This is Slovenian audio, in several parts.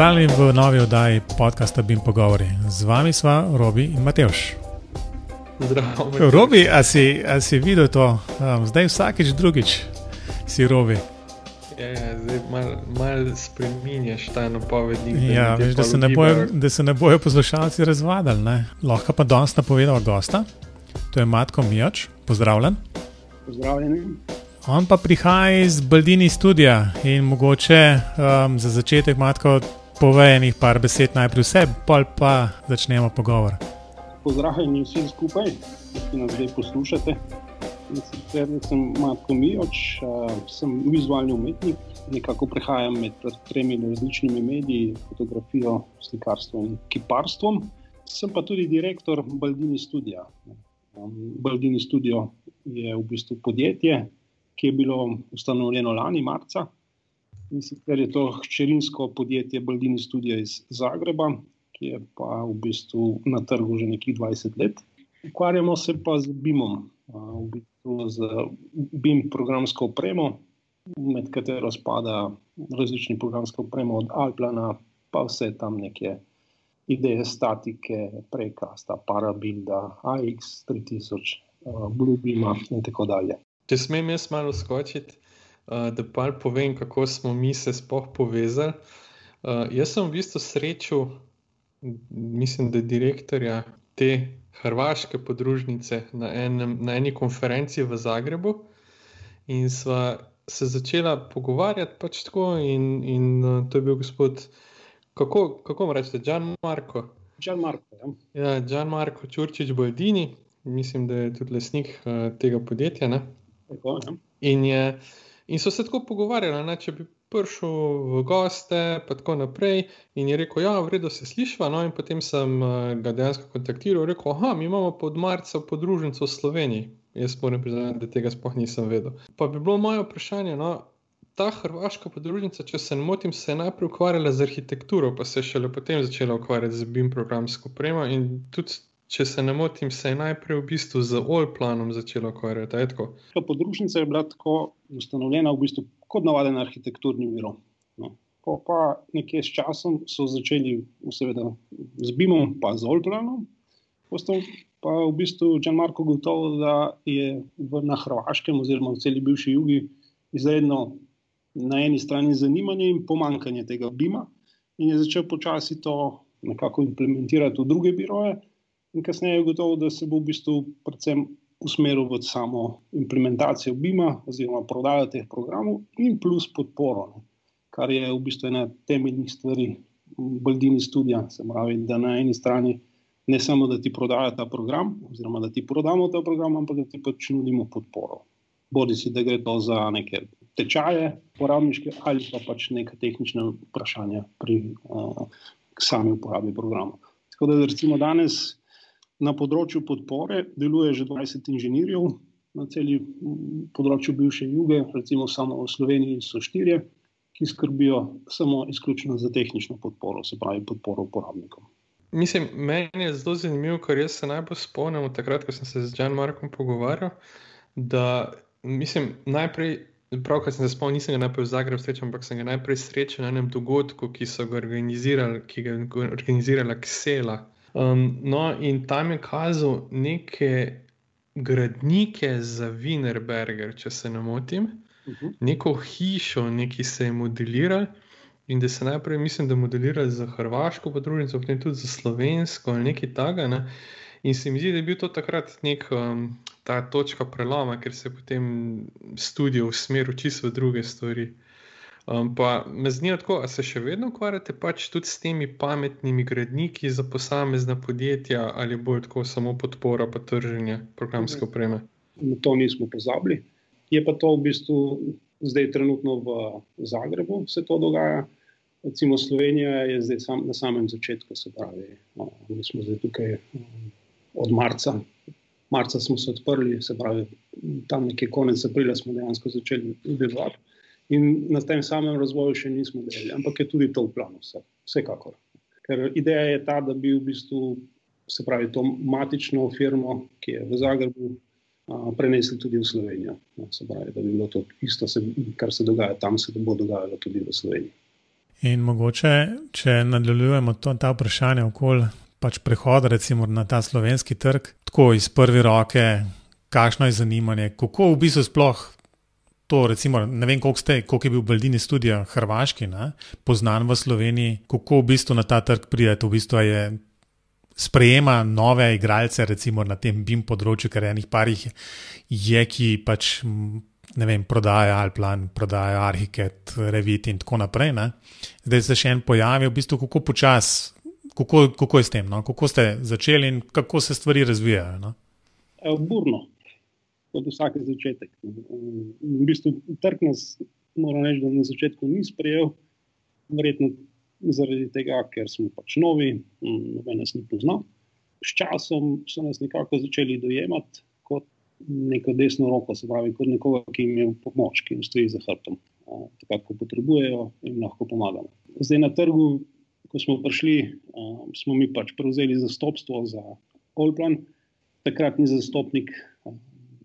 Pozdravljeni v novi oddaji podcasta Bim Pogovori. Z vami sva Robi in Mateoš. Zdravo. Robi, a si, a si videl to? Um, zdaj vsakeč drugič si Robi. Ja, ja, zdaj malo mal spremenjaš ta napovednik. Ja, veš, da, se ne bojo, da se ne bojo poslušalci razvadili. Ne? Lahko pa danes napovedal gosta, to je Matko Mijoč, pozdravljen. Pozdravljeni. On pa prihaja iz Baldini studia in mogoče um, za začetek Matko pove enih par besed najprej vse, pol pa začnemo pogovor. Pozdravljeni vsi skupaj, ki nas zdaj poslušate. Sicer sem Matko Mijoč, sem vizualni umetnik, nekako prehajam med tremi različnimi mediji, fotografijo, slikarstvom in kiparstvom. Sem pa tudi direktor Baldini studia. Baldini studio je v bistvu podjetje, ki je bilo ustanovljeno lani marca. In sicer je to hčerinsko podjetje Baldini studia iz Zagreba, ki je pa v bistvu na trgu že nekih 20 let. Ukvarjamo se pa z BIM-om, v bistvu z BIM programsko opremo, med katero spada različni programske opreme, od Alplana pa vse tam neke ideje statike, prekasta, parabilda, AX 3000, a, Bluebeama in tako dalje. Če smem jaz malo skočiti, da pa povem, kako smo mi se sploh povezali. Uh, jaz sem v bistvu srečal, mislim, da direktorja te hrvaške podružnice na, enem, na eni konferenci v Zagrebu in sva se začela pogovarjati pač tako in, in uh, to je bil gospod, kako, kako mu rečete, Gian Marko. Gian Marko, ja. Ja, Gian Marko Čurčič Boldini, mislim, da je tudi lasnik uh, tega podjetja. Ne? Tako, ja. In, je, in so se tako pogovarjali, ne, če bi prišel v goste, pa tako naprej. In je rekel, ja, v redu se slišva. No, in potem sem uh, ga dejansko kontaktiral, rekel, ah, mi imamo pod marca podružnico v Sloveniji. Jaz moram priznati, da tega sploh nisem vedel. Pa bi bilo moje vprašanje. No, Ta hrvaška podružnica, če se ne motim, se je najprej ukvarjala z arhitekturo, pa se je šele potem začela ukvarjati z BIM programsko opremo. In tudi, če se ne motim, se je najprej v bistvu z Allplanom začela ukvarjati. Ta podružnica je bila tako ustanovljena v bistvu kot navaden arhitekturni biro. No. Po pa nekje s časom so začeli, seveda, z BIM-om, pa z Olplanom. Postal pa v bistvu Gianmarko gotovo, da je v, na Hrvaškem oziroma v celi bivši jugi izredno na eni strani zanimanje in pomankanje tega BIM-a in je začel počasi to nekako implementirati v druge biroje. In kasneje je gotovo, da se bo v bistvu predvsem usmeril v samo implementacijo BIM-a oziroma prodajo teh programov in plus podporo, ne, kar je v bistvu ena temeljnih stvari Baldini studija. Se pravi, da na eni strani ne samo, da ti prodajo ta program, oziroma da ti prodamo ta program, ampak da ti pač nudimo podporo. Bodi si, da gre to za neke tečaje, uporabniške ali pa pač neka tehnična vprašanja pri uh, sami uporabi programa. Tako da recimo danes na področju podpore deluje že 20 inženirjev na celi mm, področju bivše juge, recimo samo v Sloveniji so štirje, ki skrbijo samo izključno za tehnično podporo, se pravi podporo uporabnikom. Mislim, meni je zelo zanimivo, ker jaz se najbolj spomnim takrat, ko sem se z Jan Markom pogovarjal. Da, mislim, najprej, pravkar sem se spomnil, nisem ga najprej v Zagrebu srečal, ampak sem ga najprej srečal na enem dogodku, ki so ga organizirali, ki ga je organizirala Ksela. Um, no, in tam je kazal neke gradnike za Wienerberger, če se ne motim, Uh -huh. neko hišo, neki se je modeliral. In da se najprej, mislim, da modelirajo za Hrvaško podružnico, potem tudi za Slovensko ali nekaj takega. Ne? In se mi zdi, da je bil to takrat nek um, ta točka preloma, ker se je potem studio usmeril čisto v druge stvari. Um, pa me zanima, tako, ali se še vedno ukvarjate pač tudi s temi pametnimi gradniki za posamezna podjetja, ali bolj tako samo podpora pa trženje programske opreme. Na to nismo pozabili. Je pa to v bistvu zdaj trenutno v Zagrebu, se to dogaja. Recimo Slovenija je zdaj sam, na samem začetku, se pravi, no, mi smo zdaj tukaj od marca. Marca smo se odprli, se pravi, tam nekje konec aprila smo dejansko začeli delovati. In na tem samem razvoju še nismo delali, ampak je tudi to v planu, vse, vsekakor. Ker ideja je ta, da bi v bistvu, se pravi, to matično firmo, ki je v Zagrebu, a, prenesli tudi v Slovenijo. No, se pravi, da bi bilo to isto, se, kar se dogaja tam, se bo dogajalo tudi v Sloveniji. In mogoče, če nadaljujemo to, ta vprašanja okoli pač prehoda recimo, na ta slovenski trg, tako iz prve roke, kakšno je zanimanje, kako v bistvu sploh to, recimo, ne vem, koliko, ste, koliko je bil Baldini študija Hrvaški, ne, poznan v Sloveniji, kako v bistvu na ta trg pridete, v bistvu je. Sprejema nove igralce, recimo na tem BIM področju, ker enih parih je, ki pač ne vem, prodaja Alplan, prodaja Arhiket, Revit in tako naprej. Ne? Zdaj se še en pojavi, v bistvu, kako počasi, kako, kako je s tem, no? kako ste začeli in kako se stvari razvijajo. No? Burno kot vsak začetek. V bistvu trg nas, moram reči, da na začetku ni sprejel, verjetno zaradi tega, ker smo pač novi, noben nas ni poznal. S časom so nas nekako začeli dojemati kot neko desno roko, se pravi, kot nekoga, ki jim je v pomoč, ki jim stoji za hrbtom. Takrat, ko potrebujejo, jim lahko pomagamo. Zdaj na trgu, ko smo prišli, smo mi pač prevzeli zastopstvo za Olplan. Takratni zastopnik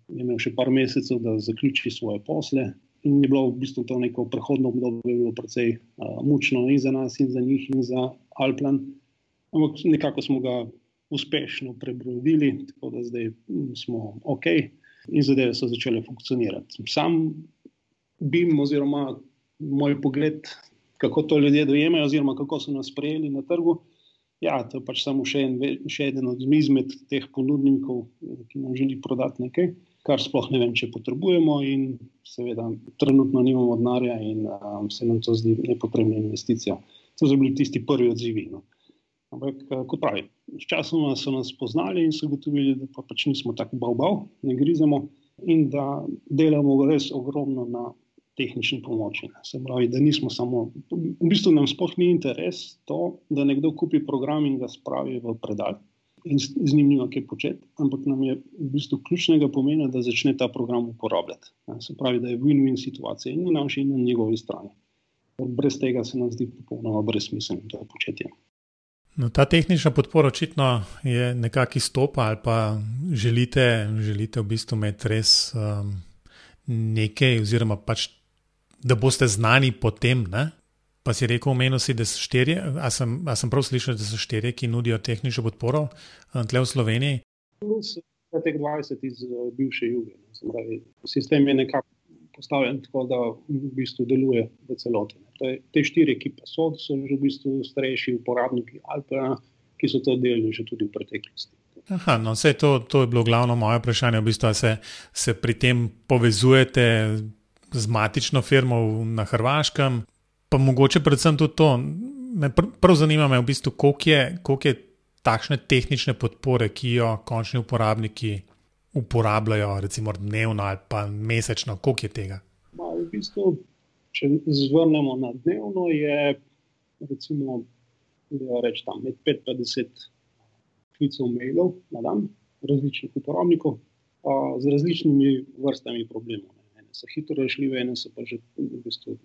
je imel še par mesecev, da zaključi svoje posle. In je bilo v bistvu to neko prehodno obdobje, bilo precej uh, mučno in za nas, in za njih, in za Alplan. Ampak nekako smo ga uspešno prebrodili, tako da zdaj smo ok, in zadeve so začele funkcionirati. Sam bim, oziroma moj pogled, kako to ljudje dojemajo, oziroma kako so nas sprejeli na trgu. Ja, to je pač samo še, en, še eden od izmed teh ponudnikov, ki nam želi prodati nekaj kar sploh ne vem, če potrebujemo, in seveda, trenutno nimamo denarja, in um, se nam to zdi nepotrebna investicija. To so bili tisti prvi odzivi. No. Ampak, uh, kot pravi, sčasoma so nas spoznali in so ugotovili, da pa pač nismo tako bavbav, ne grizemo in da delamo res ogromno na tehnični pomoči. Se pravi, da nismo samo, v bistvu nam sploh ni interes to, da nekdo kupi program in ga spravi v predal in z njim nima kaj početi, ampak nam je v bistvu ključnega pomena, da začne ta program uporabljati. Se pravi, da je win-win situacija in na naši in na njegovi strani. Brez tega se nam zdi popolnoma brezsmiselno to početje. No, ta tehnična podpora očitno je nekako izstopa, ali pa želite, želite v bistvu imeti res um, nekaj, oziroma pač, da boste znani potem? Pa si rekel, omenil si, da so štirje. A sem, a sem prav slišal, da so štirje, ki nudijo tehnično podporo eh, tle v Sloveniji? Plus teh 20 iz eh, bivše juge. Sistem je nekako postavljen tako, da v bistvu deluje v celoti. Te štiri ekipe so, so že v bistvu starejši uporabniki Alpena, ki so to delali že tudi v preteklosti. Aha, no, vse to, to je bilo glavno moje vprašanje. V bistvu se, se pri tem povezujete z matično firmo na Hrvaškem, pa mogoče predvsem tudi to. Me pr prav zanima, me v bistvu, koliko je, koliko je takšne tehnične podpore, ki jo končni uporabniki uporabljajo, recimo dnevno ali pa mesečno, koliko je tega. Ma, v bistvu, če zvrnemo na dnevno, je recimo, reč, tam, med 5 in 10 klicev mailov na dan, različnih uporabnikov, z različnimi vrstami problemov. Ene so hitro rešljive, ene so pa že v bistvu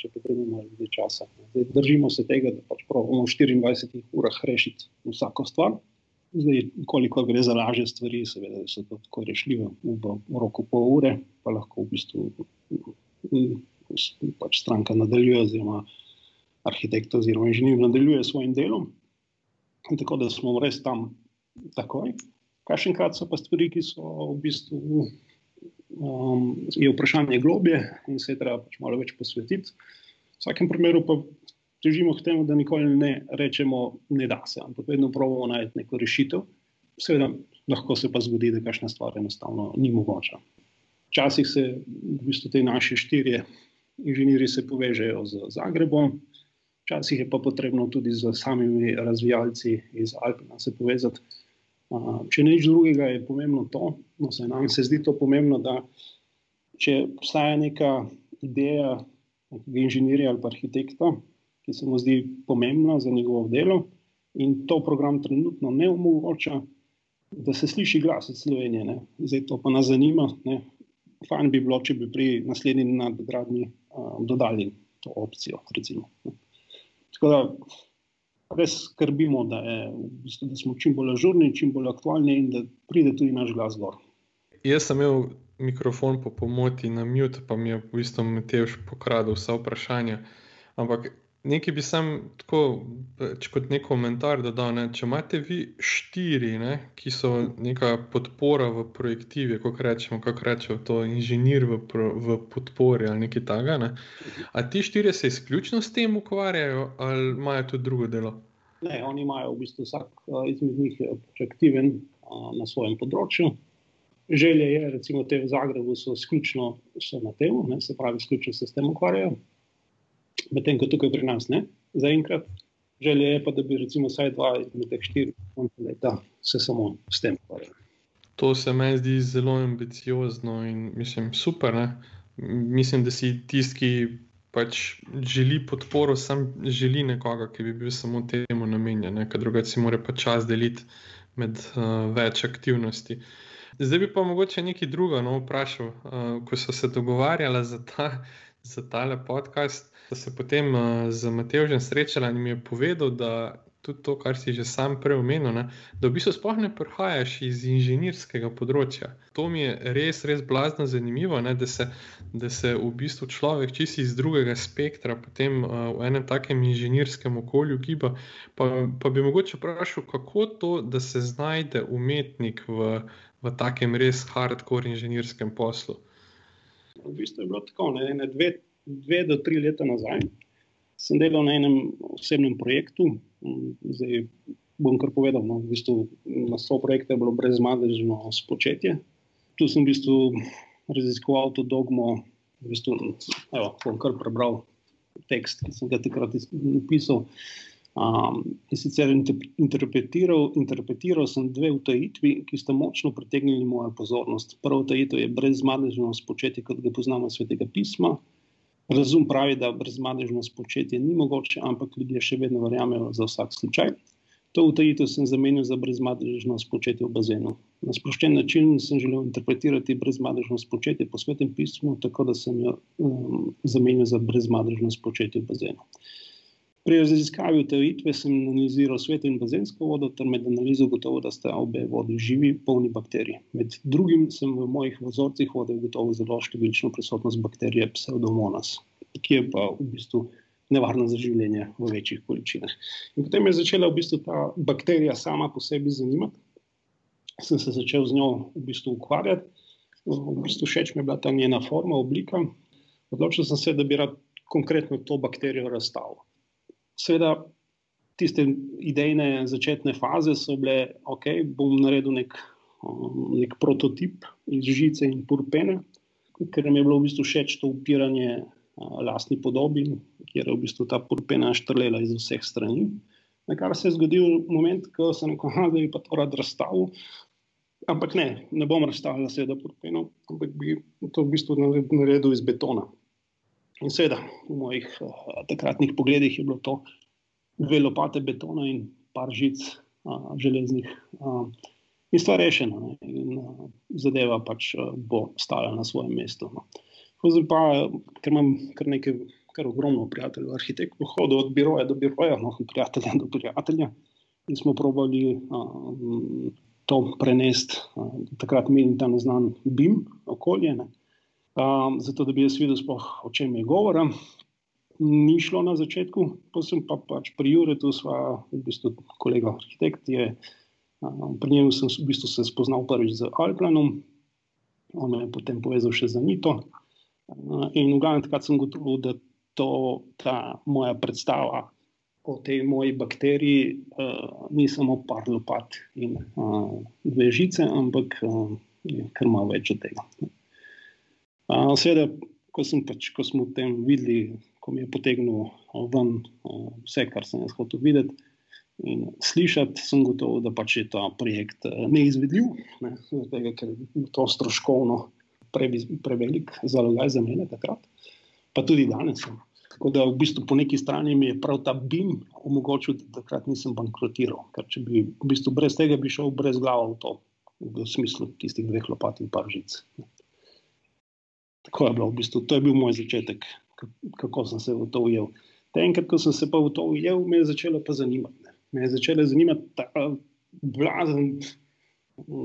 če potrebujemo nekaj časa. Zdaj, držimo se tega, da pač pravimo v 24 urah rešiti vsako stvar. Zdaj, koliko gre za lažje stvari, seveda so to tako rešljive v, v roku pol ure, pa lahko v bistvu pač stranka nadaljuje, oziroma arhitekt oziroma inženir nadaljuje s svojim delom. In tako da smo res tam takoj. Kašenkrat so pa stvari, ki so v bistvu um, je vprašanje globje in se je treba pač malo več posvetiti. V vsakem primeru pa težimo k temu, da nikoli ne rečemo, ne da se, ampak vedno pravimo najti neko rešitev. Seveda, lahko se pa zgodi, da kakšna stvar enostavno ni mogoča. Včasih se v bistvu te naše štirje inženirji povežejo z Zagrebom, včasih je pa potrebno tudi z samimi razvijalci iz Alpina se povezati. Če nič drugega, je pomembno to, no, se nam se zdi to pomembno, da če obstaja neka ideja inženirja ali arhitekta, ki se mu zdi pomembna za njegovo delo, in to program trenutno ne omogoča, da se sliši glas iz Slovenije. Ne. Zdaj to pa nas zanima. Ne. Fajn bi bilo, če bi pri naslednji nadgradnji um, dodali to opcijo. Recimo, Tako da res skrbimo, da, je, v bistvu, da smo čim bolj ažurni, čim bolj aktualni in da pride tudi naš glas gor. Jaz sem imel mikrofon po pomoti na mute, pa mi je v bistvu Matejš pokradil vsa vprašanja. Ampak Nekaj bi sam tako, kot nek komentar dodal. Ne? Če imate vi štiri, ne? ki so neka podpora v projektivi, kako rečemo, kako rečemo, to inženir v, v podpori ali nekaj takega. Ne? A ti štiri se izključno s tem ukvarjajo ali imajo tudi drugo delo? Ne, oni imajo v bistvu vsak izmed njih aktiven na svojem področju. Želje je, recimo, te v Zagrebu so izključno na tem, se pravi, izključno se s tem ukvarjajo medtem ko tukaj pri nas ne, zaenkrat. Želje je pa, da bi recimo vsaj dva izmed teh štirih let se samo s tem ukvarjali. To se mi zdi zelo ambiciozno in mislim, super. Ne? Mislim, da si tisti, ki pač želi podporo, sam želi nekoga, ki bi bil samo temu namenjen, ker drugače si mora pa čas deliti med uh, več aktivnosti. Zdaj bi pa mogoče nekaj drugega no, vprašal, uh, ko so se dogovarjali za ta, za tale podcast da se potem uh, z Matejem srečala in mi je povedal, da tudi to, kar si že sam prej omenil, ne, da v bistvu sploh ne prihajaš iz inženirskega področja. To mi je res, res blazno zanimivo, ne, da, se, da se v bistvu človek čisto iz drugega spektra potem uh, v enem takem inženirskem okolju giba. Pa, pa bi mogoče vprašal, kako to, da se znajde umetnik v, v takem res hardcore inženirskem poslu. V bistvu je bilo tako, ne, ne dve dve do tri leta nazaj, sem delal na enem osebnem projektu. Zdaj bom kar povedal, no, v bistvu na sto projekte je bilo brezmadežno spočetje. Tu sem v bistvu raziskoval to dogmo, v bistvu, evo, bom kar prebral tekst, ki sem ga takrat napisal. Um, in sicer interpretiral, interpretiral sem dve utajitvi, ki sta močno pritegnili mojo pozornost. Prva utajitev je brezmadežno spočetje, kot ga poznamo svetega pisma. Razum pravi, da brezmadežno spočetje ni mogoče, ampak ljudje še vedno verjamejo za vsak slučaj. To utajitev sem zamenil za brezmadežno spočetje v bazenu. Na sproščen način sem želel interpretirati brezmadežno spočetje po svetem pismu, tako da sem jo um, zamenil za brezmadežno spočetje v bazenu. Pri raziskavi utajitve sem analiziral sveto in bazensko vodo, ter med analizo gotovo, da sta obe vodi živi, polni bakterij. Med drugim sem v mojih vzorcih vode ugotovil zelo številčno prisotnost bakterije Pseudomonas, ki je pa v bistvu nevarna za življenje v večjih količinah. In potem je začela v bistvu ta bakterija sama po sebi zanimati. Sem se začel z njo v bistvu ukvarjati, v bistvu všeč mi je bila ta njena forma, oblika. Odločil sem se, da bi rad konkretno to bakterijo razstavil. Seveda, tiste idejne začetne faze so bile, da okay, bom naredil nek, um, nek prototip iz žice in purpene, ker mi je bilo v bistvu všeč to upiranje uh, lastni podobi, kjer je v bistvu ta purpena štrlela iz vseh strani. Na kar se je zgodil moment, ko sem rekel, da bi to rad razstavil. Ampak ne, ne bom razstavil seveda purpeno, ampak bi to v bistvu naredil iz betona. In seveda, v mojih uh, takratnih pogledih je bilo to dve lopate betona in par žic uh, železnih. Uh, in stvar rešena, ne? in uh, zadeva pač uh, bo stala na svojem mestu. No. Zdaj pa, ker imam kar nekaj, kar ogromno prijateljev, arhitektov, hodil od biroja do biroja, no, prijatelja do prijatelja. In smo probali uh, to prenesti, uh, takrat mi je tam znan BIM okolje. Ne? Um, zato da bi jaz videl, spoh, o čem je govora. Ni šlo na začetku, pa sem pa pač pri Juretu, sva, v bistvu kolega arhitekt, je, um, pri njemu sem v bistvu se spoznal prvič z Alplanom, on me je potem povezal še za Nito. Uh, in v glavnem takrat sem gotovil, da to, ta moja predstava o tej moji bakteriji uh, ni samo par lopat in uh, dve žice, ampak uh, kar malo več od tega. Seveda, ko, pač, ko smo v tem videli, ko mi je potegnil ven vse, kar sem jaz hotel videti in slišati, sem gotov, da pač je ta projekt neizvedljiv, ne, tega, ker je to stroškovno pre, prevelik zalogaj za mene takrat, pa tudi danes. Tako da v bistvu po neki strani mi je prav ta BIM omogočil, da takrat nisem bankrotiral. Ker če bi v bistvu brez tega bi šel brez glave v to, v smislu tistih dveh lopat in par žic. Tako je bilo v bistvu, to je bil moj začetek, kako sem se v to ujel. Enkrat, ko sem se pa v to ujel, me je začelo pa zanimati. Ne. Me je začelo zanimati ta blazen.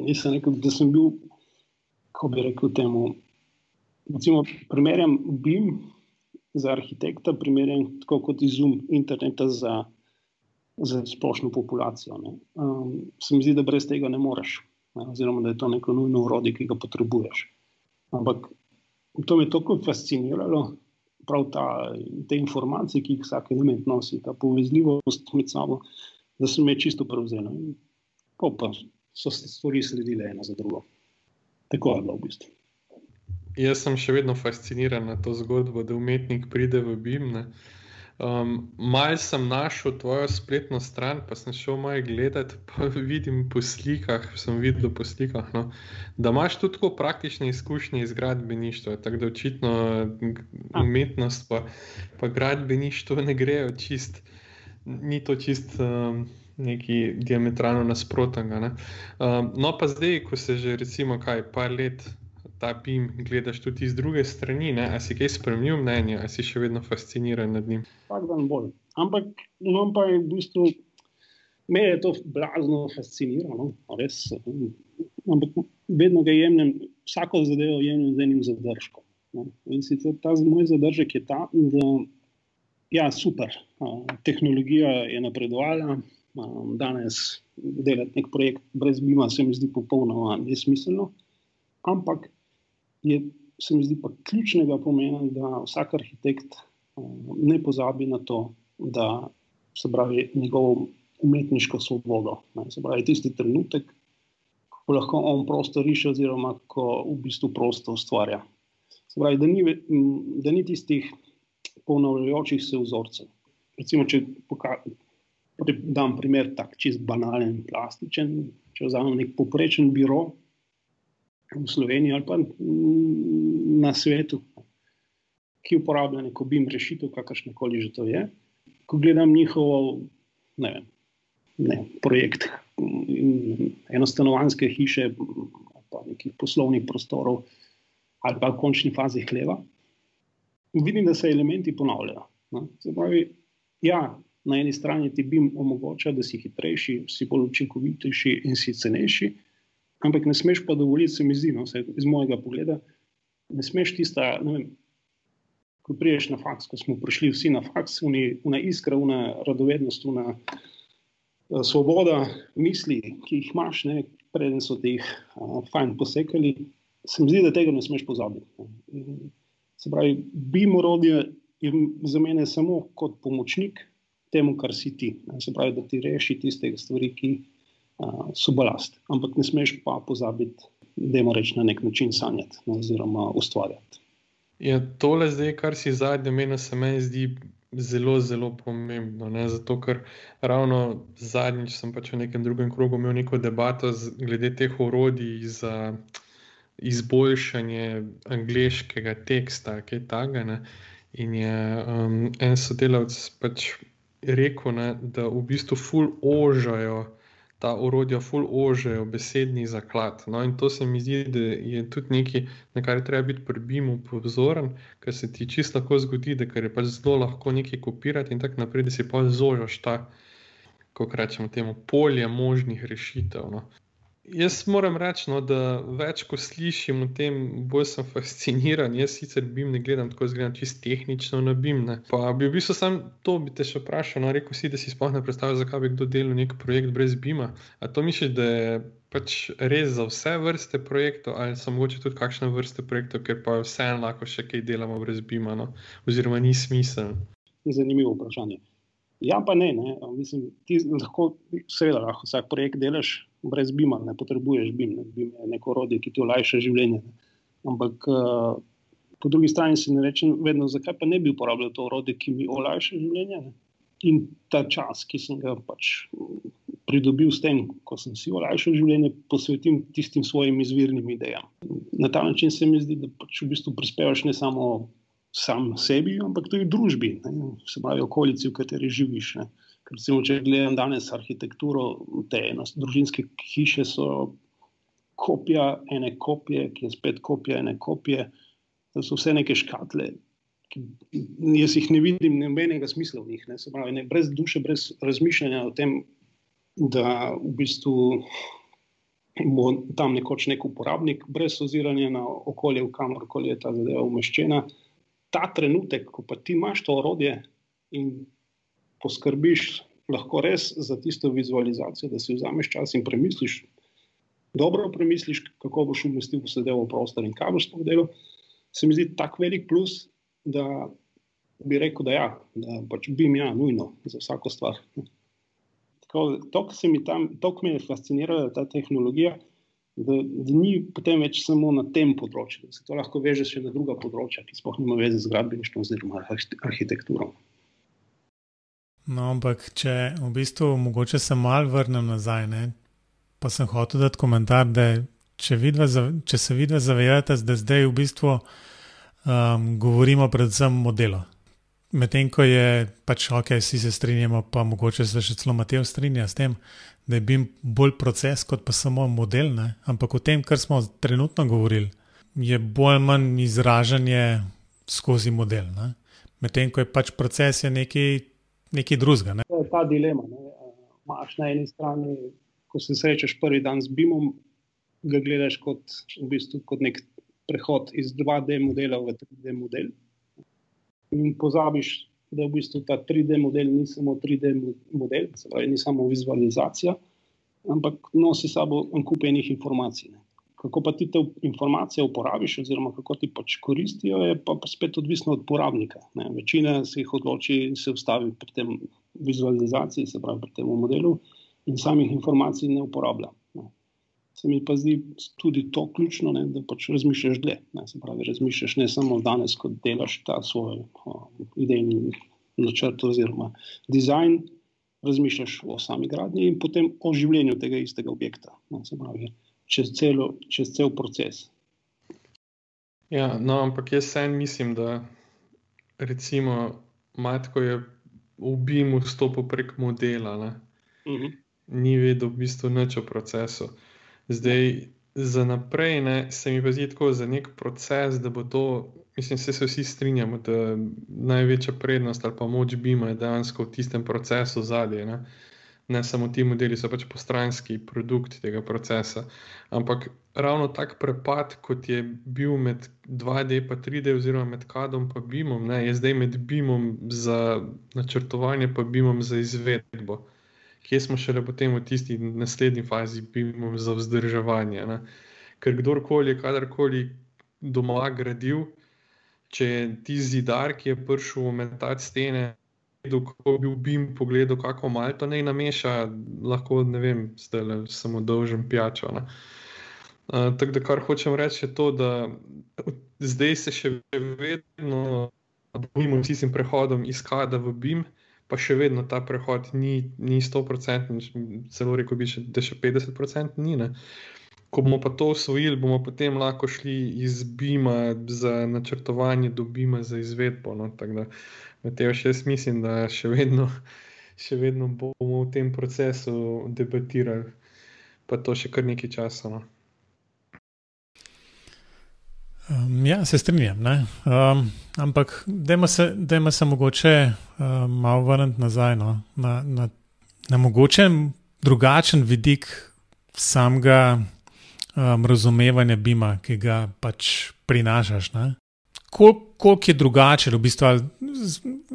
Jaz sem rekel, da sem bil, kako bi rekel temu. Recimo, primerjam BIM za arhitekta primeren tako kot izum interneta za, za splošno populacijo. Um, se mi zdi, da brez tega ne moreš, ne? oziroma da je to neko nujno urodje, ki ga potrebuješ. Ampak to me je tako fasciniralo, prav ta, te informacije, ki jih vsak element nosi, ta povezljivost med sabo, da sem me čisto prevzel. Pa so stvari sledile ena za drugo. Tako je bilo v bistvu. Jaz sem še vedno fasciniran na to zgodbo, da umetnik pride v Bim. Um, Mal sem našel tvojo spletno stran, pa sem šel malo gledati, pa vidim po slikah, sem videl po slikah, no, da imaš tudi tako praktične izkušnje iz gradbeništva. Tako da očitno umetnost pa, pa gradbeništvo ne grejo čist, ni to čist. Um, Neki diametralno nasprotnega. Ne? Um, no, pa zdaj, ko se že, recimo, kaj, par let ta BIM gledaš tudi iz druge strani, ne? a si kaj spremenil mnenje, a si še vedno fasciniran nad njim. Vsak dan bolj. Ampak, no, pa v bistvu, me je to blazno fasciniralo, res. Ampak vedno ga jemljem, vsako zadevo jemljem z enim zadržkom. Ne? In sicer ta moj zadržek je ta, da ja, super, tehnologija je napredovala. Danes delati nek projekt brez BIM-a se mi zdi popolnoma nesmiselno. Ampak je, se mi zdi pa ključnega pomena, da vsak arhitekt uh, ne pozabi na to, da se pravi njegovo umetniško svobodo. Ne, se pravi tisti trenutek, ko lahko on prosto riše, oziroma ko v bistvu prosto ustvarja. Se pravi, da ni, da ni tistih ponavljajočih se vzorcev. Recimo, če dam primer, tako čist banalen, plastičen. Če vzamem nek poprečen biro, v Sloveniji ali pa na svetu, ki uporablja neko BIM rešitev, kakršne koli že to je. Ko gledam njihov ne vem, ne, projekt, enostanovanske hiše, pa nekih poslovnih prostorov, ali pa v končni fazi hleva, vidim, da se elementi ponavljajo. Pravi, ja, na eni strani ti BIM omogoča, da si hitrejši, si bolj učinkovitejši in si cenejši. Ampak ne smeš pa dovoliti, se mi zdi, no, iz mojega pogleda, ne smeš tista. Ne vem, ko priješ na faks, ko smo prišli vsi na faks, una iskra, una radovednost, una uh, svoboda misli, ki jih imaš, ne, preden so ti jih uh, fajn posekali, se mi zdi, da tega ne smeš pozabiti. Ne. Se pravi, bi morodje je za mene samo kot pomočnik temu, kar si ti. Ne. Se pravi, da ti reši tiste stvari, ki so balast. Ampak ne smeš pa pozabiti, da je moreč na nek način sanjati no, oziroma ustvarjati. Ja, tole zdaj, kar si zadnje meni, se meni zdi zelo, zelo pomembno. Ne? Zato, ker ravno zadnjič sem pač v nekem drugem krogu imel neko debato z, glede teh orodij za izboljšanje angliškega teksta, kaj takega. In je um, en sodelavec pač rekel, ne, da v bistvu ful ožajo ta orodja ful ožejo besedni zaklad. No, in to se mi zdi, da je tudi nekaj, na kar treba biti pri BIM-u pozoren, ker se ti čisto lahko zgodi, da je pač zelo lahko nekaj kopirati in tako naprej, da si pa zožaš ta, kako rečemo, temu polje možnih rešitev. No. Jaz moram reči, no, da več ko slišim o tem, bolj sem fasciniran. Jaz sicer BIM ne gledam tako, gledam čisto tehnično na BIM. Ne. Pa bi v bistvu sam to bi te še vprašal. No, rekel si, da si sploh ne predstavljaš, zakaj bi kdo delal nek projekt brez BIM-a. A to misliš, da je pač res za vse vrste projektov, ali so mogoče tudi kakšne vrste projektov, ker pa vseeno lahko še kaj delamo brez BIM-a, no? oziroma ni smisel. Zanimivo vprašanje. Ja, pa ne, ne. Mislim, ti lahko, seveda, lahko vsak projekt delaš brez BIM-a, ne potrebuješ BIM, ne. BIM je neko orodje, ki ti olajša življenje. Ne. Ampak uh, po drugi strani si ne rečem, vedno, zakaj pa ne bi uporabljal to orodje, ki mi olajša življenje. Ne. In ta čas, ki sem ga pač pridobil s tem, ko sem si olajšal življenje, posvetim tistim svojim izvirnim idejam. Na ta način se mi zdi, da pač v bistvu prispevaš ne samo sam sebi, ampak tudi družbi, ne, se pravi, okolici, v kateri živiš. Ne. Recimo, če gledam danes arhitekturo, te družinske hiše so kopija ene kopije, ki je spet kopija ene kopije. To so vse neke škatle, ki jaz jih ne vidim, nobenega smisla v njih. Ne. Se pravi, ne, brez duše, brez razmišljanja o tem, da v bistvu bo tam nekoč nek uporabnik, brez oziranja na okolje, v kamorkoli je ta zadeva umeščena ta trenutek, ko pa ti imaš to orodje in poskrbiš, lahko res za tisto vizualizacijo, da si vzameš čas in premisliš, dobro premisliš, kako boš umestil delo v prostor in kaj boš to delo. Se mi zdi tako velik plus, da bi rekel, da, ja, da pač bi mi ja, nujno za vsako stvar. To, kar me je fasciniralo, ta tehnologija, da, da ni potem več samo na tem področju, da se to lahko veže še na druga področja, ki sploh nima veze z gradbeništvom oziroma arhitekturo. No, ampak, če v bistvu mogoče se mal vrnem nazaj, ne? pa sem hotel dati komentar, da če, vidva, če se vidve zavedate, da zdaj v bistvu um, govorimo predvsem o delu. Medtem ko je pač ok, vsi se strinjamo, pa mogoče se še celo Matej strinja s tem, da je bil bolj proces kot pa samo model. Ne? Ampak o tem, kar smo trenutno govorili, je bolj ali manj izražanje skozi model. Medtem ko je pač proces je nekaj, nekaj drugega. Ne? To je ta dilema. Imáš na eni strani, ko se srečaš prvi dan z BIM-om, ga gledaš kot, v bistvu, kot nek prehod iz 2D modela v 3D model in pozabiš, da v bistvu ta 3D model ni samo 3D model, pravi, ni samo vizualizacija, ampak nosi s sabo en kup enih informacij. Ne. Kako pa ti te informacije uporabiš, oziroma kako ti pač koristijo, je pa spet odvisno od uporabnika. Ne. Večina se jih odloči in se ustavi pri tem vizualizaciji, se pravi pri tem modelu, in samih informacij ne uporablja se mi pa zdi tudi to ključno, ne, da pač razmišljaš dlje. Ne, se pravi, razmišljaš ne samo danes, ko delaš ta svoj o, idejni načrt oziroma dizajn, razmišljaš o sami gradnji in potem o življenju tega istega objekta. Ne, se pravi, čez, celo, čez cel proces. Ja, no, ampak jaz sem mislim, da recimo matko je v BIM-u stopil prek modela. Uh mhm. -huh. Ni vedel v bistvu nič o procesu. Zdaj, za naprej ne, se mi pa zdi tako za nek proces, da bo to, mislim, se, se vsi strinjamo, da največja prednost ali pa moč bima je dejansko v tistem procesu zadnje. Ne. samo ti modeli so pač postranski produkt tega procesa. Ampak ravno tak prepad, kot je bil med 2D in 3D, oziroma med kadom in bimom, ne, je zdaj med bimom za načrtovanje in bimom za izvedbo kje smo šele potem v tisti naslednji fazi, bimo za vzdrževanje. Ne? Ker kdorkoli, kadarkoli doma gradil, če je ti zidar, ki je prišel umetati stene, kako bi bil pogledal, kako malo to ne nameša, lahko ne vem, zdaj le samo dolžen pijačo. Uh, tako da, kar hočem reči, je to, da zdaj se še vedno bojimo s tistim prehodom iz kada v BIM, uh, pa še vedno ta prehod ni, ni 100%, celo rekel bi, še, da še 50% ni. Ne. Ko bomo pa to usvojili, bomo potem lahko šli iz Bima za načrtovanje do Bima za izvedbo. No. Tako da, Mateo, še jaz mislim, da še vedno, še vedno bomo v tem procesu debatirali, pa to še kar nekaj časa. No. Um, ja, se strinjam. Um, ampak, da se, se mogoče um, malo vrniti nazaj no? na, na, na mogoče drugačen vidik samega um, razumevanja Bima, ki ga pač prinašaš. Koliko kol je drugače, v bistvu,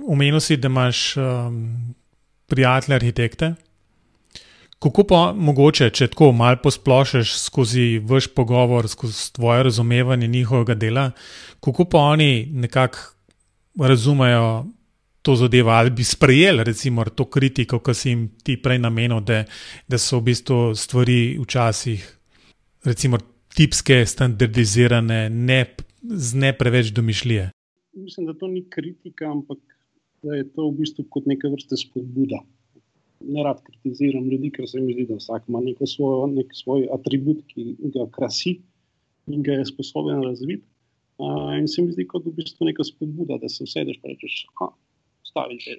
omenil si, da imaš um, prijatelje arhitekte. Kako pa mogoče, če tako malo posplošiš skozi vaš pogovor, skozi tvoje razumevanje njihovega dela, kako pa oni nekako razumejo to zadevo ali bi sprejeli recimo to kritiko, ki si jim ti prej namenil, da, da so v bistvu stvari včasih recimo tipske, standardizirane, ne, z ne preveč domišljije. Mislim, da to ni kritika, ampak da je to v bistvu kot neka vrsta spodbuda ne rad kritiziram ljudi, ker se mi zdi, da vsak ima neko svojo, nek svoj atribut, ki ga krasi in ga je sposoben razviti. Uh, in se mi zdi, kot v bistvu neka spodbuda, da se vsedeš in rečeš, da stavi že.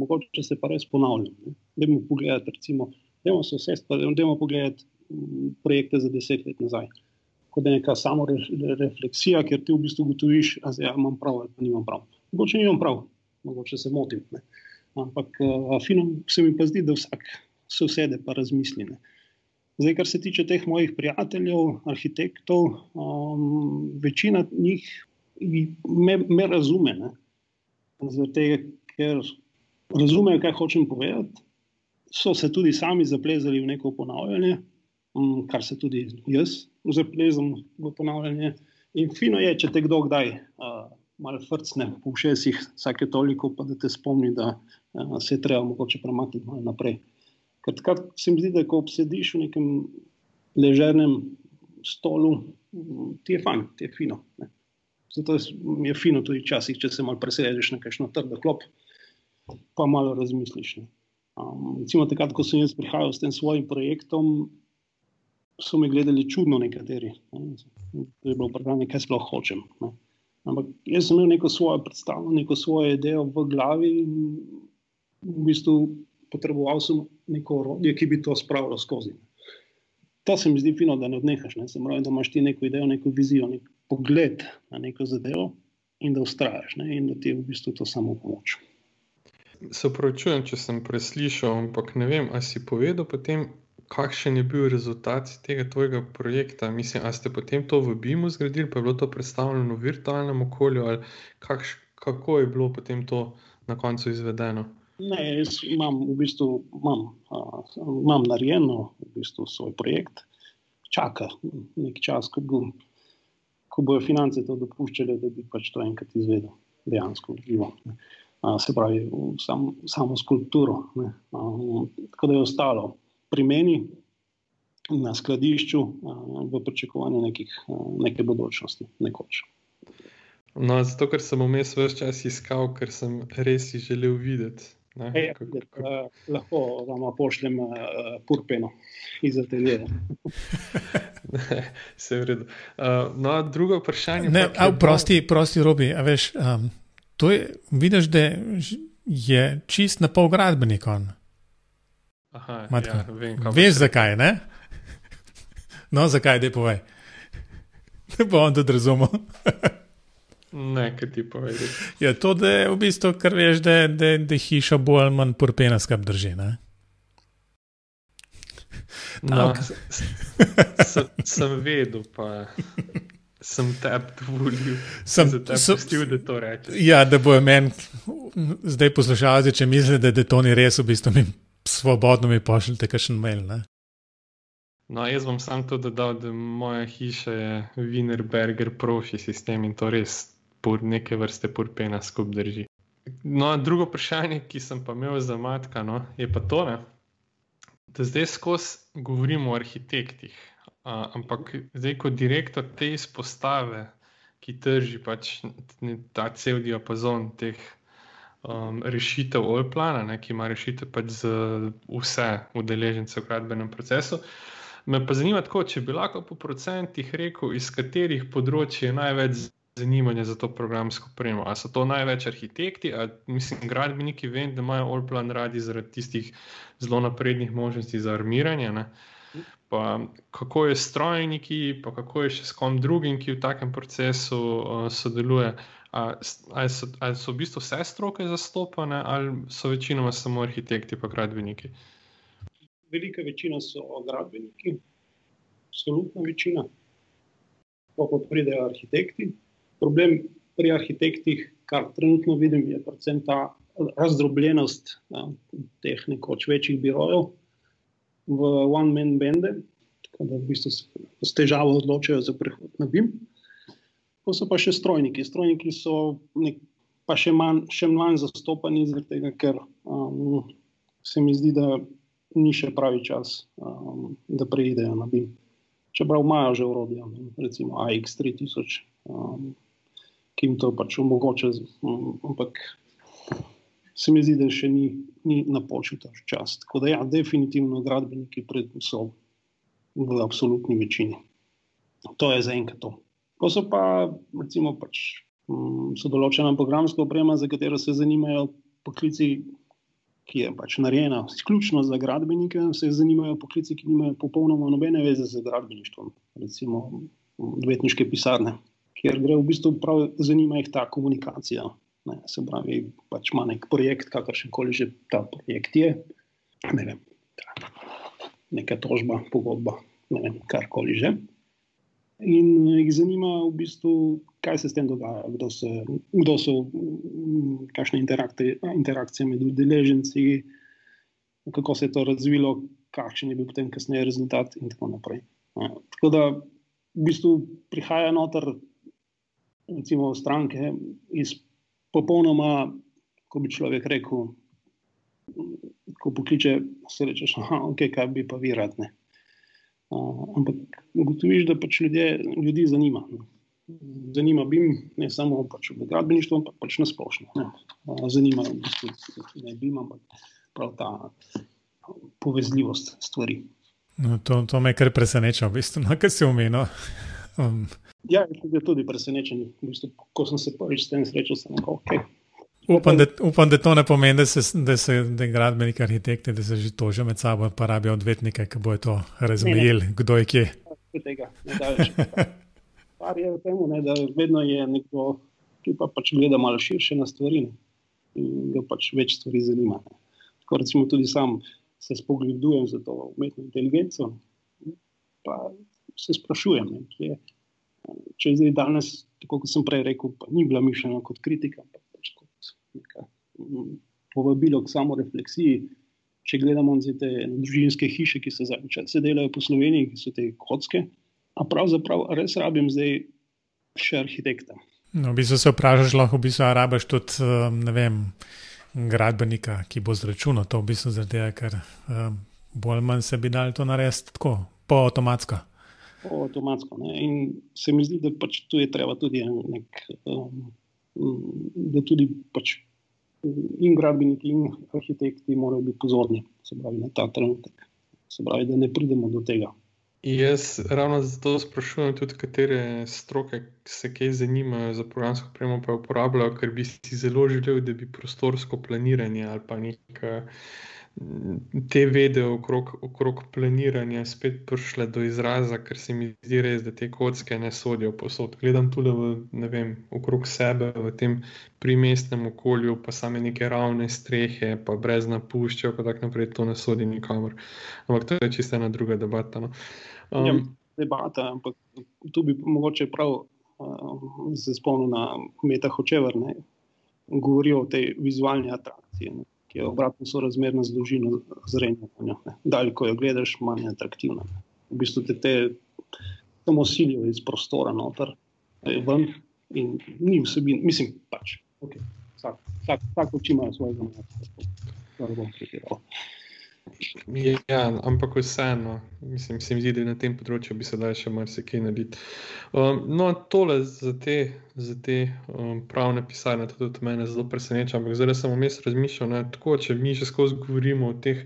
Mogoče se pa res ponavljam. Dajmo pogledati, recimo, dajmo se vse stvari, dajmo pogledati projekte za deset let nazaj. Kot neka samo refleksija, ker ti v bistvu ugotoviš, da ja, imam prav ali pa nimam prav. Mogoče nimam prav, mogoče se motim. Ne. Ampak uh, fino se mi pa zdi, da vsak se usede in razmisli. Ne. Zdaj, kar se tiče teh mojih prijateljev, arhitektov, um, večina njih me, me razume. Zato, ker razumejo, kaj hočem povedati, so se tudi sami zaplezali v neko ponavljanje, mm, kar se tudi jaz zaplezam v ponavljanje. In fino je, če te kdo kdaj uh, malo frcne po všesih, vsake toliko, pa da te spomni, da uh, se je treba mogoče premakniti malo naprej. Ker takrat se mi zdi, da ko obsediš v nekem ležernem stolu, ti je fajn, ti je fino. Ne. Zato je fino tudi včasih, če se malo presedeš na kakšno trdo klop, pa malo razmisliš. Um, recimo, takrat, ko sem jaz prihajal s tem svojim projektom, so me gledali čudno nekateri. Ne. To je bilo vprašanje, kaj sploh hočem. Ne. Ampak jaz sem imel neko svojo predstavo, neko svojo idejo v glavi in v bistvu potreboval sem neko orodje, ki bi to spravilo skozi. To se mi zdi fino, da ne odnehaš. Ne. Pravi, da imaš ti neko idejo, neko vizijo, nek pogled na neko zadevo in da ustrajaš ne. in da ti je v bistvu to samo pomoč. Se upravičujem, če sem preslišal, ampak ne vem, ali si povedal potem, kakšen je bil rezultat tega tvojega projekta. Mislim, ali ste potem to v BIM-u zgradili, pa je bilo to predstavljeno v virtualnem okolju, ali kakš, kako je bilo potem to na koncu izvedeno? Ne, jaz imam v bistvu imam, uh, imam narejeno v bistvu svoj projekt, čaka nekaj časa, ko, bo, ko bojo finance to dopuščale, da bi pač to enkrat izvedel, dejansko živo. Uh, se pravi, sam, samo skulpturo. Ne. Tako da je ostalo pri meni na skladišču v pričakovanju nekih, neke bodočnosti, nekoč. No, zato, ker sem vmes vse čas iskal, ker sem res želel videti. Ne, e, kako, kako... Uh, lahko vam pošljem uh, purpeno iz ateljeja. Vse v redu. Uh, no, drugo vprašanje. Ne, a, prosti, prosti, Robi, a veš. Um, To je, vidiš, da je čist na pol gradbenik. Aha, ja, vem, Veš zakaj, ne? No, zakaj, da povej. Ne bo on tudi razumel. ne, kaj ti povej. Ja, to, da je v bistvu, kar veš, da, da hiša bolj ali manj purpena skrb drži. Ne? No, sem, sem vedel, pa sem tebi dovolil, sem te pustil, da to rečeš. Ja, da bojo meni zdaj poslušalci, če mislijo, da, da to ni res, v bistvu mi svobodno mi pošljete kakšen mail. Ne? No, jaz bom sam to dodal, da moja hiša je Wienerberger profi sistem in to res pod neke vrste purpena skup drži. No, drugo vprašanje, ki sem pa imel za matka, no, je pa to, ne, da zdaj skozi govorimo o arhitektih ampak zdaj, kot direktor te izpostave, ki drži pač ta cel diapazon teh um, rešitev OLPLANA, ki ima rešitev pač za vse udeležence v gradbenem procesu. Me pa zanima, tako, če bi lahko po procentih rekel, iz katerih področji je največ zanimanja za to programsko opremo. Ali so to največ arhitekti, ali mislim, gradbeniki, vem, da imajo OLPLAN radi zaradi tistih zelo naprednih možnosti za armiranje. Ne? pa kako je s strojniki, pa kako je še s kom drugim, ki v takem procesu uh, sodeluje. Ali so, ali so v bistvu vse stroke zastopane, ali so večinoma samo arhitekti in gradbeniki? Velika večina so gradbeniki, absolutna večina, pa pa pridejo arhitekti. Problem pri arhitektih, kar trenutno vidim, je predvsem ta razdrobljenost ja, teh nekoč večjih birojev v one-man bende, tako da v bistvu s težavo odločajo za prehod na BIM. Pa so pa še strojniki. Strojniki so nek, pa še manj, še manj zastopani, tega, ker um, se mi zdi, da ni še pravi čas, um, da preidejo na BIM. Čeprav imajo že urodja, recimo AX3000, um, ki jim to pač omogoča, um, ampak se mi zdi, da še ni, ni napočil ta čas. Tako da, ja, definitivno gradbeniki so v absolutni večini. To je za enkrat to. Ko so pa, recimo, pač, um, so določena programska oprema, za katero se zanimajo poklici, ki je pač narejena izključno za gradbenike, se zanimajo poklici, ki nimajo popolnoma nobene veze z gradbeništvom, recimo odvetniške pisarne, kjer gre v bistvu prav zanima jih ta komunikacija. Ne, se pravi, pač ima nek projekt, kakršen koli že ta projekt je. Ne vem, neka tožba, pogodba, ne vem, karkoli že. In jih zanima v bistvu kaj se s tem dogaja, kdo, se, kdo so, kakšne interakcije, interakcije med udeleženci, kako se je to razvilo, kakšen je bil potem kasneje rezultat, in tako naprej. Tako da v bistvu prihaja noter, recimo, stranke iz popolnoma, ko bi človek rekel, ko pokliče, se rečeš, da okay, kaj bi pa vi rad. Uh, ampak ugotoviš, da pač ljudje, ljudi zanima. Ne. Zanima bi jim ne samo pač v gradbeništvu, ampak pač na splošno. Uh, zanima v bistvu ne bi jim, ampak prav ta povezljivost stvari. No, to, to me kar preseneča, v bistvu, no, kaj si omenil. Um. Ja, tudi presenečen. V bistvu, ko sem se prvič s tem srečal, sem rekel, okay, Upam da, upam, da to ne pomeni, da se, da se da gradbeniki, arhitekti, da se že tožijo med sabo, pa rabijo odvetnike, ki bojo to razumeli, kdo je kje. Par je v tem, da vedno je nekdo, ki pa pač gleda malo širše na stvari ne? in ga pač več stvari zanima. Ne? Tako recimo tudi sam se spogledujem za to umetno inteligenco, pa se sprašujem, ne, kje, če je zdaj danes, tako kot sem prej rekel, pa ni bila mišljena kot kritika, mm, povabilo k samo refleksiji. Če gledamo te družinske hiše, ki se zadnjič delajo po Sloveniji, ki so te kocke, a pravzaprav res rabim zdaj še arhitekta. No, v bistvu se vprašaš, lahko bi se rabaš tudi, um, ne vem, gradbenika, ki bo zračunal to, v bistvu zaradi tega, ker um, bolj manj se bi dal to narediti tako, po avtomatsko. Po avtomatsko. Ne? In se mi zdi, da pač tu je treba tudi nek. Um, da tudi pač in gradbeniki, in arhitekti morajo biti pozorni pravi, na ta trenutek. Se pravi, da ne pridemo do tega. Jaz ravno zato sprašujem, tudi katere stroke se kaj zanimajo za programsko premo, pa uporabljajo, ker bi si zelo želel, da bi prostorsko planiranje ali pa nekaj te vede okrog, okrog planiranja spet prišle do izraza, ker se mi zdi res, da te kocke ne sodijo posod. Gledam tudi v, vem, okrog sebe, v tem primestnem okolju, pa same neke ravne strehe, pa brez napuščajo, pa tako naprej, to ne sodi nikamor. Ampak to je čisto ena druga debata. No. Um, ja, debata, ampak tu bi mogoče prav uh, se spomnil na Meta Hočever, ne, govorijo o tej vizualni atrakciji. Ne ki je obratno sorazmerna z dolžino zrenja. Dalje, ko jo gledaš, manj je atraktivna. V bistvu te, te samo silijo iz prostora noter, ven in ni vsebin, mislim, pač. Okay. Vsak, vsak, vsak oči ima mnenja. To ne bom pretiral. Ja, ampak vseeno, mislim, se mi zdi, da na tem področju bi se dal še marsikaj narediti. Um, no, tole za te, za te um, pravne pisarne, to tudi mene zelo preseneča. Ampak zdaj sem vmes razmišljal, da tako, če mi že skozi govorimo o teh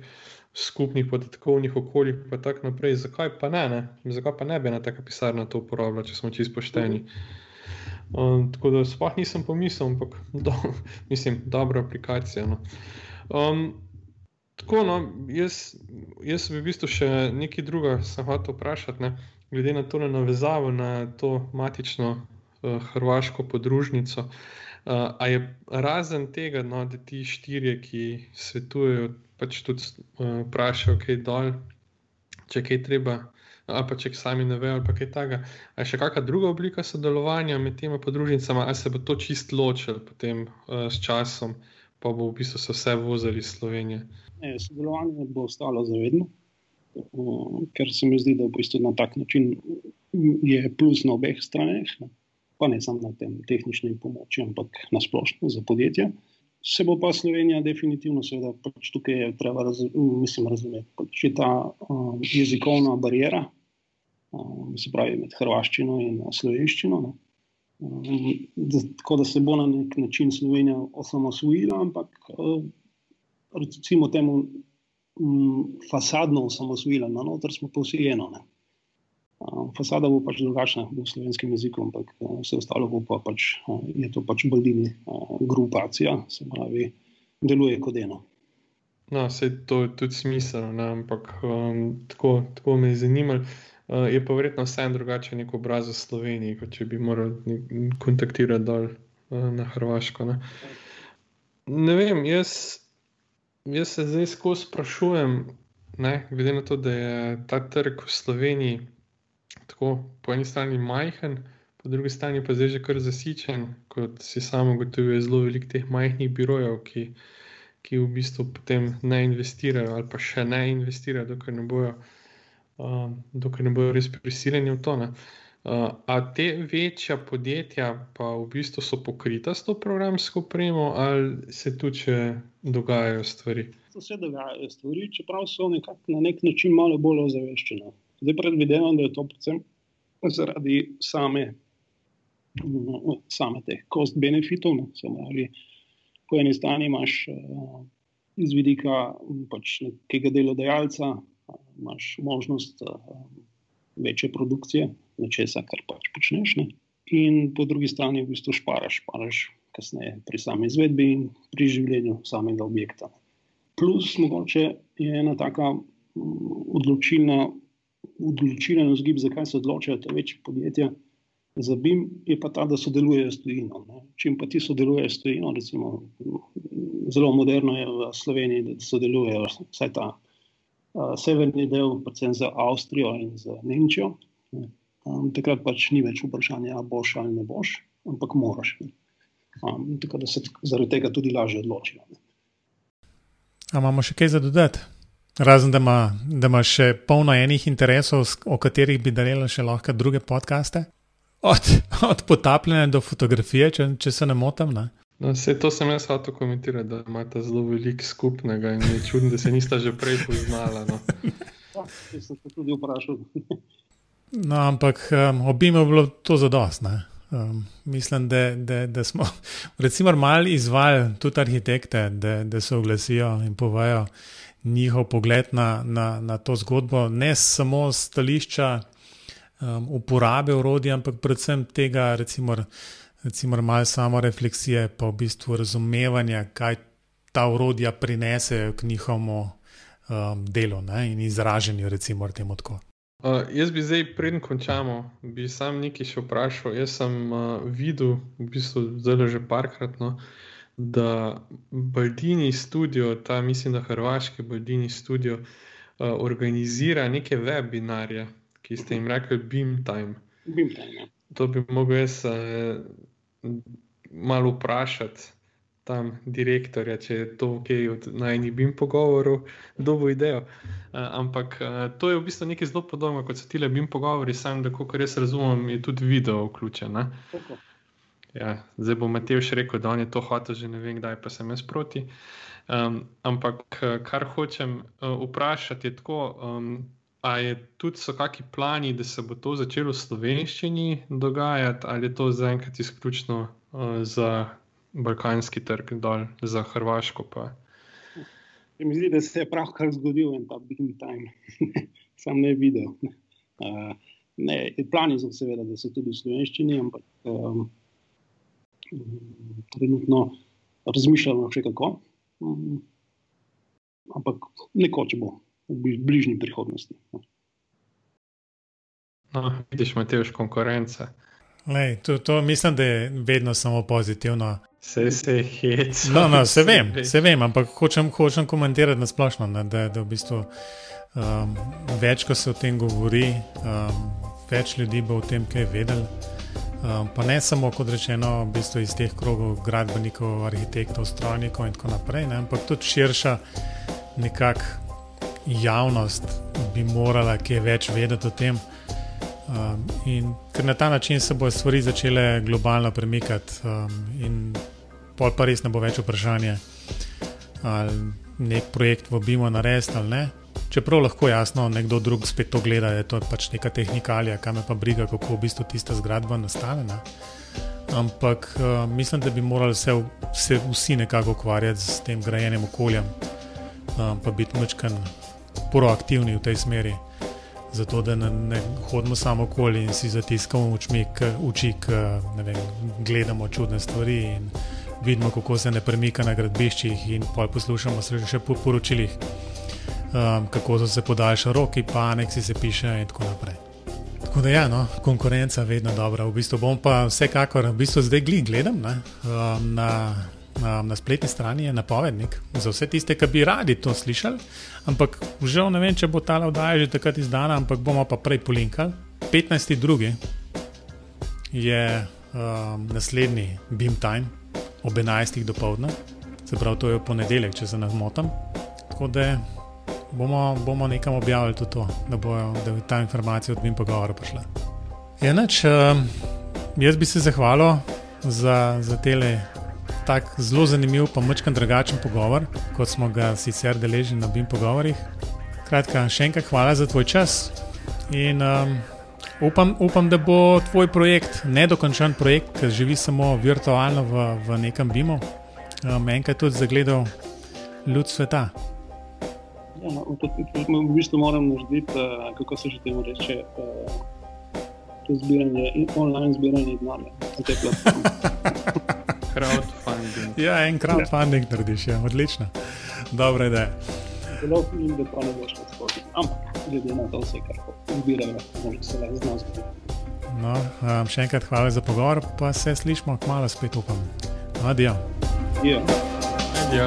skupnih podatkovnih okoljih, pa tako naprej, zakaj pa ne, ne? Zakaj pa ne bi ena taka pisarna to uporabljala, če smo čisto pošteni. Um, tako da sploh nisem pomislil, ampak do, mislim, dobra aplikacija. No. Um, Tako, no, jaz, jaz bi v bistvu še nekaj drugega sem hotel vprašati, ne, glede na to navezavo na to matično uh, hrvaško podružnico. Uh, a je razen tega, no, da ti štirje, ki svetujejo, pač tudi uh, vprašajo, kaj je dol, če kaj treba, ali pa če sami ne vejo, ali kaj takega. A je še kakšna druga oblika sodelovanja med temi podružnicami, ali se bo to čist ločilo potem uh, s časom, pa bo v bistvu se vse vozili iz Slovenije. Ne, sodelovanje bo ostalo zavedno, ker se mi zdi, da v na tak način je plus na obeh straneh, pa ne samo na tem tehničnem pomoči, ampak na splošno za podjetja. Se bo pa Slovenija definitivno, seveda, pač tukaj je treba raz, mislim, razumeti, pač je ta um, jezikovna barijera, um, se pravi med hrvaščino in slovenščino. Ne. Da, tako da se bo na nek način Slovenija osamosvojila, ampak um, recimo temu, m, fasadno osamosvojila, no, noter smo pa vsi eno. Ne. Fasada bo pač drugačna v slovenskem jeziku, ampak vse ostalo pa pač, je to pač bldini grupacija, se pravi, deluje kot eno. No, vse to je tudi smiselno, ne? ampak um, tako, tako me je zanimalo. Uh, je pa verjetno vseeno drugače nek obraz v Sloveniji, kot če bi morali kontaktirati dol uh, na Hrvaško. Ne? ne vem, jaz jaz se zdaj skozi sprašujem, ne, glede na to, da je ta trg v Sloveniji tako po eni strani majhen, po drugi strani pa zdaj že kar zasičen, kot si samo gotovi, je zelo veliko teh majhnih birojev, ki, ki v bistvu potem ne investirajo ali pa še ne investirajo, dokler ne bojo, um, dokler ne bojo res prisiljeni v to. Ne. Uh, a te večja podjetja pa v bistvu so pokrita s to programsko opremo, ali se tu še dogajajo stvari? Se dogajajo stvari, čeprav so nekak, na nek način malo bolj ozaveščene. Zdaj predvidevam, da je to predvsem zaradi same, same teh cost-benefitov. Po eni strani imaš uh, iz vidika pač nekega delodajalca, imaš možnost uh, večje produkcije nečesa, kar pač počneš. Ne? In po drugi strani v bistvu šparaš, šparaš kasneje pri sami izvedbi in pri življenju samega objekta. Plus, mogoče je ena taka odločilna odločilen vzgib, zakaj se odločajo te večje podjetja za BIM, je pa ta, da sodelujejo s tujino. Ne. Čim pa ti sodelujejo s tujino, recimo, zelo moderno je v Sloveniji, da sodelujejo vsaj ta severni del, predvsem z Avstrijo in z Nemčijo. Um, takrat pač ni več vprašanje, ali boš ali ne boš, ampak moraš. Um, tako da se zaradi tega tudi lažje odločijo. Ali imamo še kaj za dodati? Razen da ima, da ima še polno enih interesov, o katerih bi delila še lahko druge podkaste. Od, od potapljanja do fotografije, če, če se ne motim. Ne? No, vse to sem jaz hotel komentirati, da imate zelo veliko skupnega in je čudno, da se nista že prej poznala. No. Ja, sem se tudi vprašal. no, ampak um, obima je bilo to zadostno. Um, mislim, da, da, da smo recimo malo izvajali tudi arhitekte, da, da se oglasijo in povajo njihov pogled na, na, na to zgodbo, ne samo stališča um, uporabe urodja, ampak predvsem tega, recimo, recimo malo samo refleksije, pa v bistvu razumevanja, kaj ta urodja prinesejo k njihovemu um, delu ne, in izraženju, recimo, temu tako. Uh, jaz bi zdaj, preden končamo, bi sam nekaj še vprašal. Jaz sem uh, videl, v bistvu, zelo že parkrat, no, da Baldini studio, ta mislim, da hrvaški Baldini studio, uh, organizira neke webinarje, ki ste jim rekli Beamtime. Beamtime ja. To bi mogel jaz uh, malo vprašati. Tam direktorja, če je to ok, na eni bim pogovoru, dobro idejo. Uh, ampak uh, to je v bistvu nekaj zelo podobnega kot so ti le bim pogovori, samo da, kot jaz razumem, je tudi video vključen. Ja, zdaj bo Matej še rekel, da on je to hotel, že ne vem, kdaj pa sem jaz proti. Um, ampak kar hočem uh, vprašati, je tako, um, ali je tudi so kakšni plani, da se bo to začelo v slovenščini dogajati, ali je to zaenkrat izključno uh, za balkanski trg, dol za Hrvaško. Pa. Mi zdi, da se je pravkar zgodil en ta big time, sam ne videl. Uh, ne, plani so seveda, da se tudi v slovenščini, ampak. Um, trenutno razmišljamo še kako. Um, ampak nekoč bo v bližnji prihodnosti. No, vidiš, imaš konkurence. Lej, to, to mislim, da je vedno samo pozitivno. Se, se, hec, no, no, se, vem, se vem, ampak hočem, hočem komentirati na splošno, ne, da, da v bistvu, um, več, ko se o tem govori, um, več ljudi bo o tem kaj vedeli. Um, pa ne samo, kot rečeno, v bistvu iz teh krogov gradbenikov, arhitektov, strojnikov in tako naprej, ne, ampak tudi širša nekakšna javnost bi morala kaj več vedeti o tem. Um, in ker na ta način se bodo stvari začele globalno premikati, um, in pol pa res ne bo več vprašanje, ali nek projekt vabimo narediti ali ne. Čeprav lahko jasno nekdo drug spet to gleda, je to pač neka tehnikalija, kam pa briga, kako v bistvu tista zgradba nastane. Ne? Ampak uh, mislim, da bi morali se, se vsi nekako ukvarjati s tem grajenjem okolja, um, pa biti močkan proaktivni v tej smeri. Zato, da ne, ne hodimo samo okoli in si zatiskamo oči, ki gledamo čudne stvari in vidimo, kako se ne premika na gradbiščih, in pa poslušamo še po poročilih um, kako so se podaljšali roki, pa aneksi se piše in tako naprej. Tako da, ja, no, konkurenca je vedno dobra. V bistvu bom pa vsekakor, v bistvu zdaj gledam ne, um, na, na, na spletni strani, je napovednik za vse tiste, ki bi radi to slišali. Ampak žal ne vem, če bo ta oddaja že takrat izdana, ampak bomo pa prej polinkali. 15.2. je um, naslednji Beam Time ob 11. do povdne, se pravi, to je ponedeljek, če se ne motim. Tako da bomo, bomo nekam objavili tudi to, da bo da ta informacija od Beam pogovora prišla. Enač, um, jaz bi se zahvalil za, za tele. Tak zelo zanimiv, pa močkan drugačen pogovor, kot smo ga sicer deležni na BIM pogovorih. Kratka, še enkrat hvala za tvoj čas in um, Upam, upam, da bo tvoj projekt nedokončen projekt, ki živi samo virtualno v, v nekem bimu, um, enkrat tudi zagledal ljud sveta. Ja, no, v bistvu moram narediti, uh, kako se že temu reče, uh, zbiranje, online zbiranje denarja na tej platformi. crowdfunding. Ja, en crowdfunding ja. narediš, ja, odlično. Dobro je. Zelo vpliv, da pa ne boš več skozi. Ampak, glede na to, vse, kar može se le znati. No, um, še enkrat hvala za pogovor, pa se slišmo, kmalo spet upam. Adijo. Yeah. Adijo.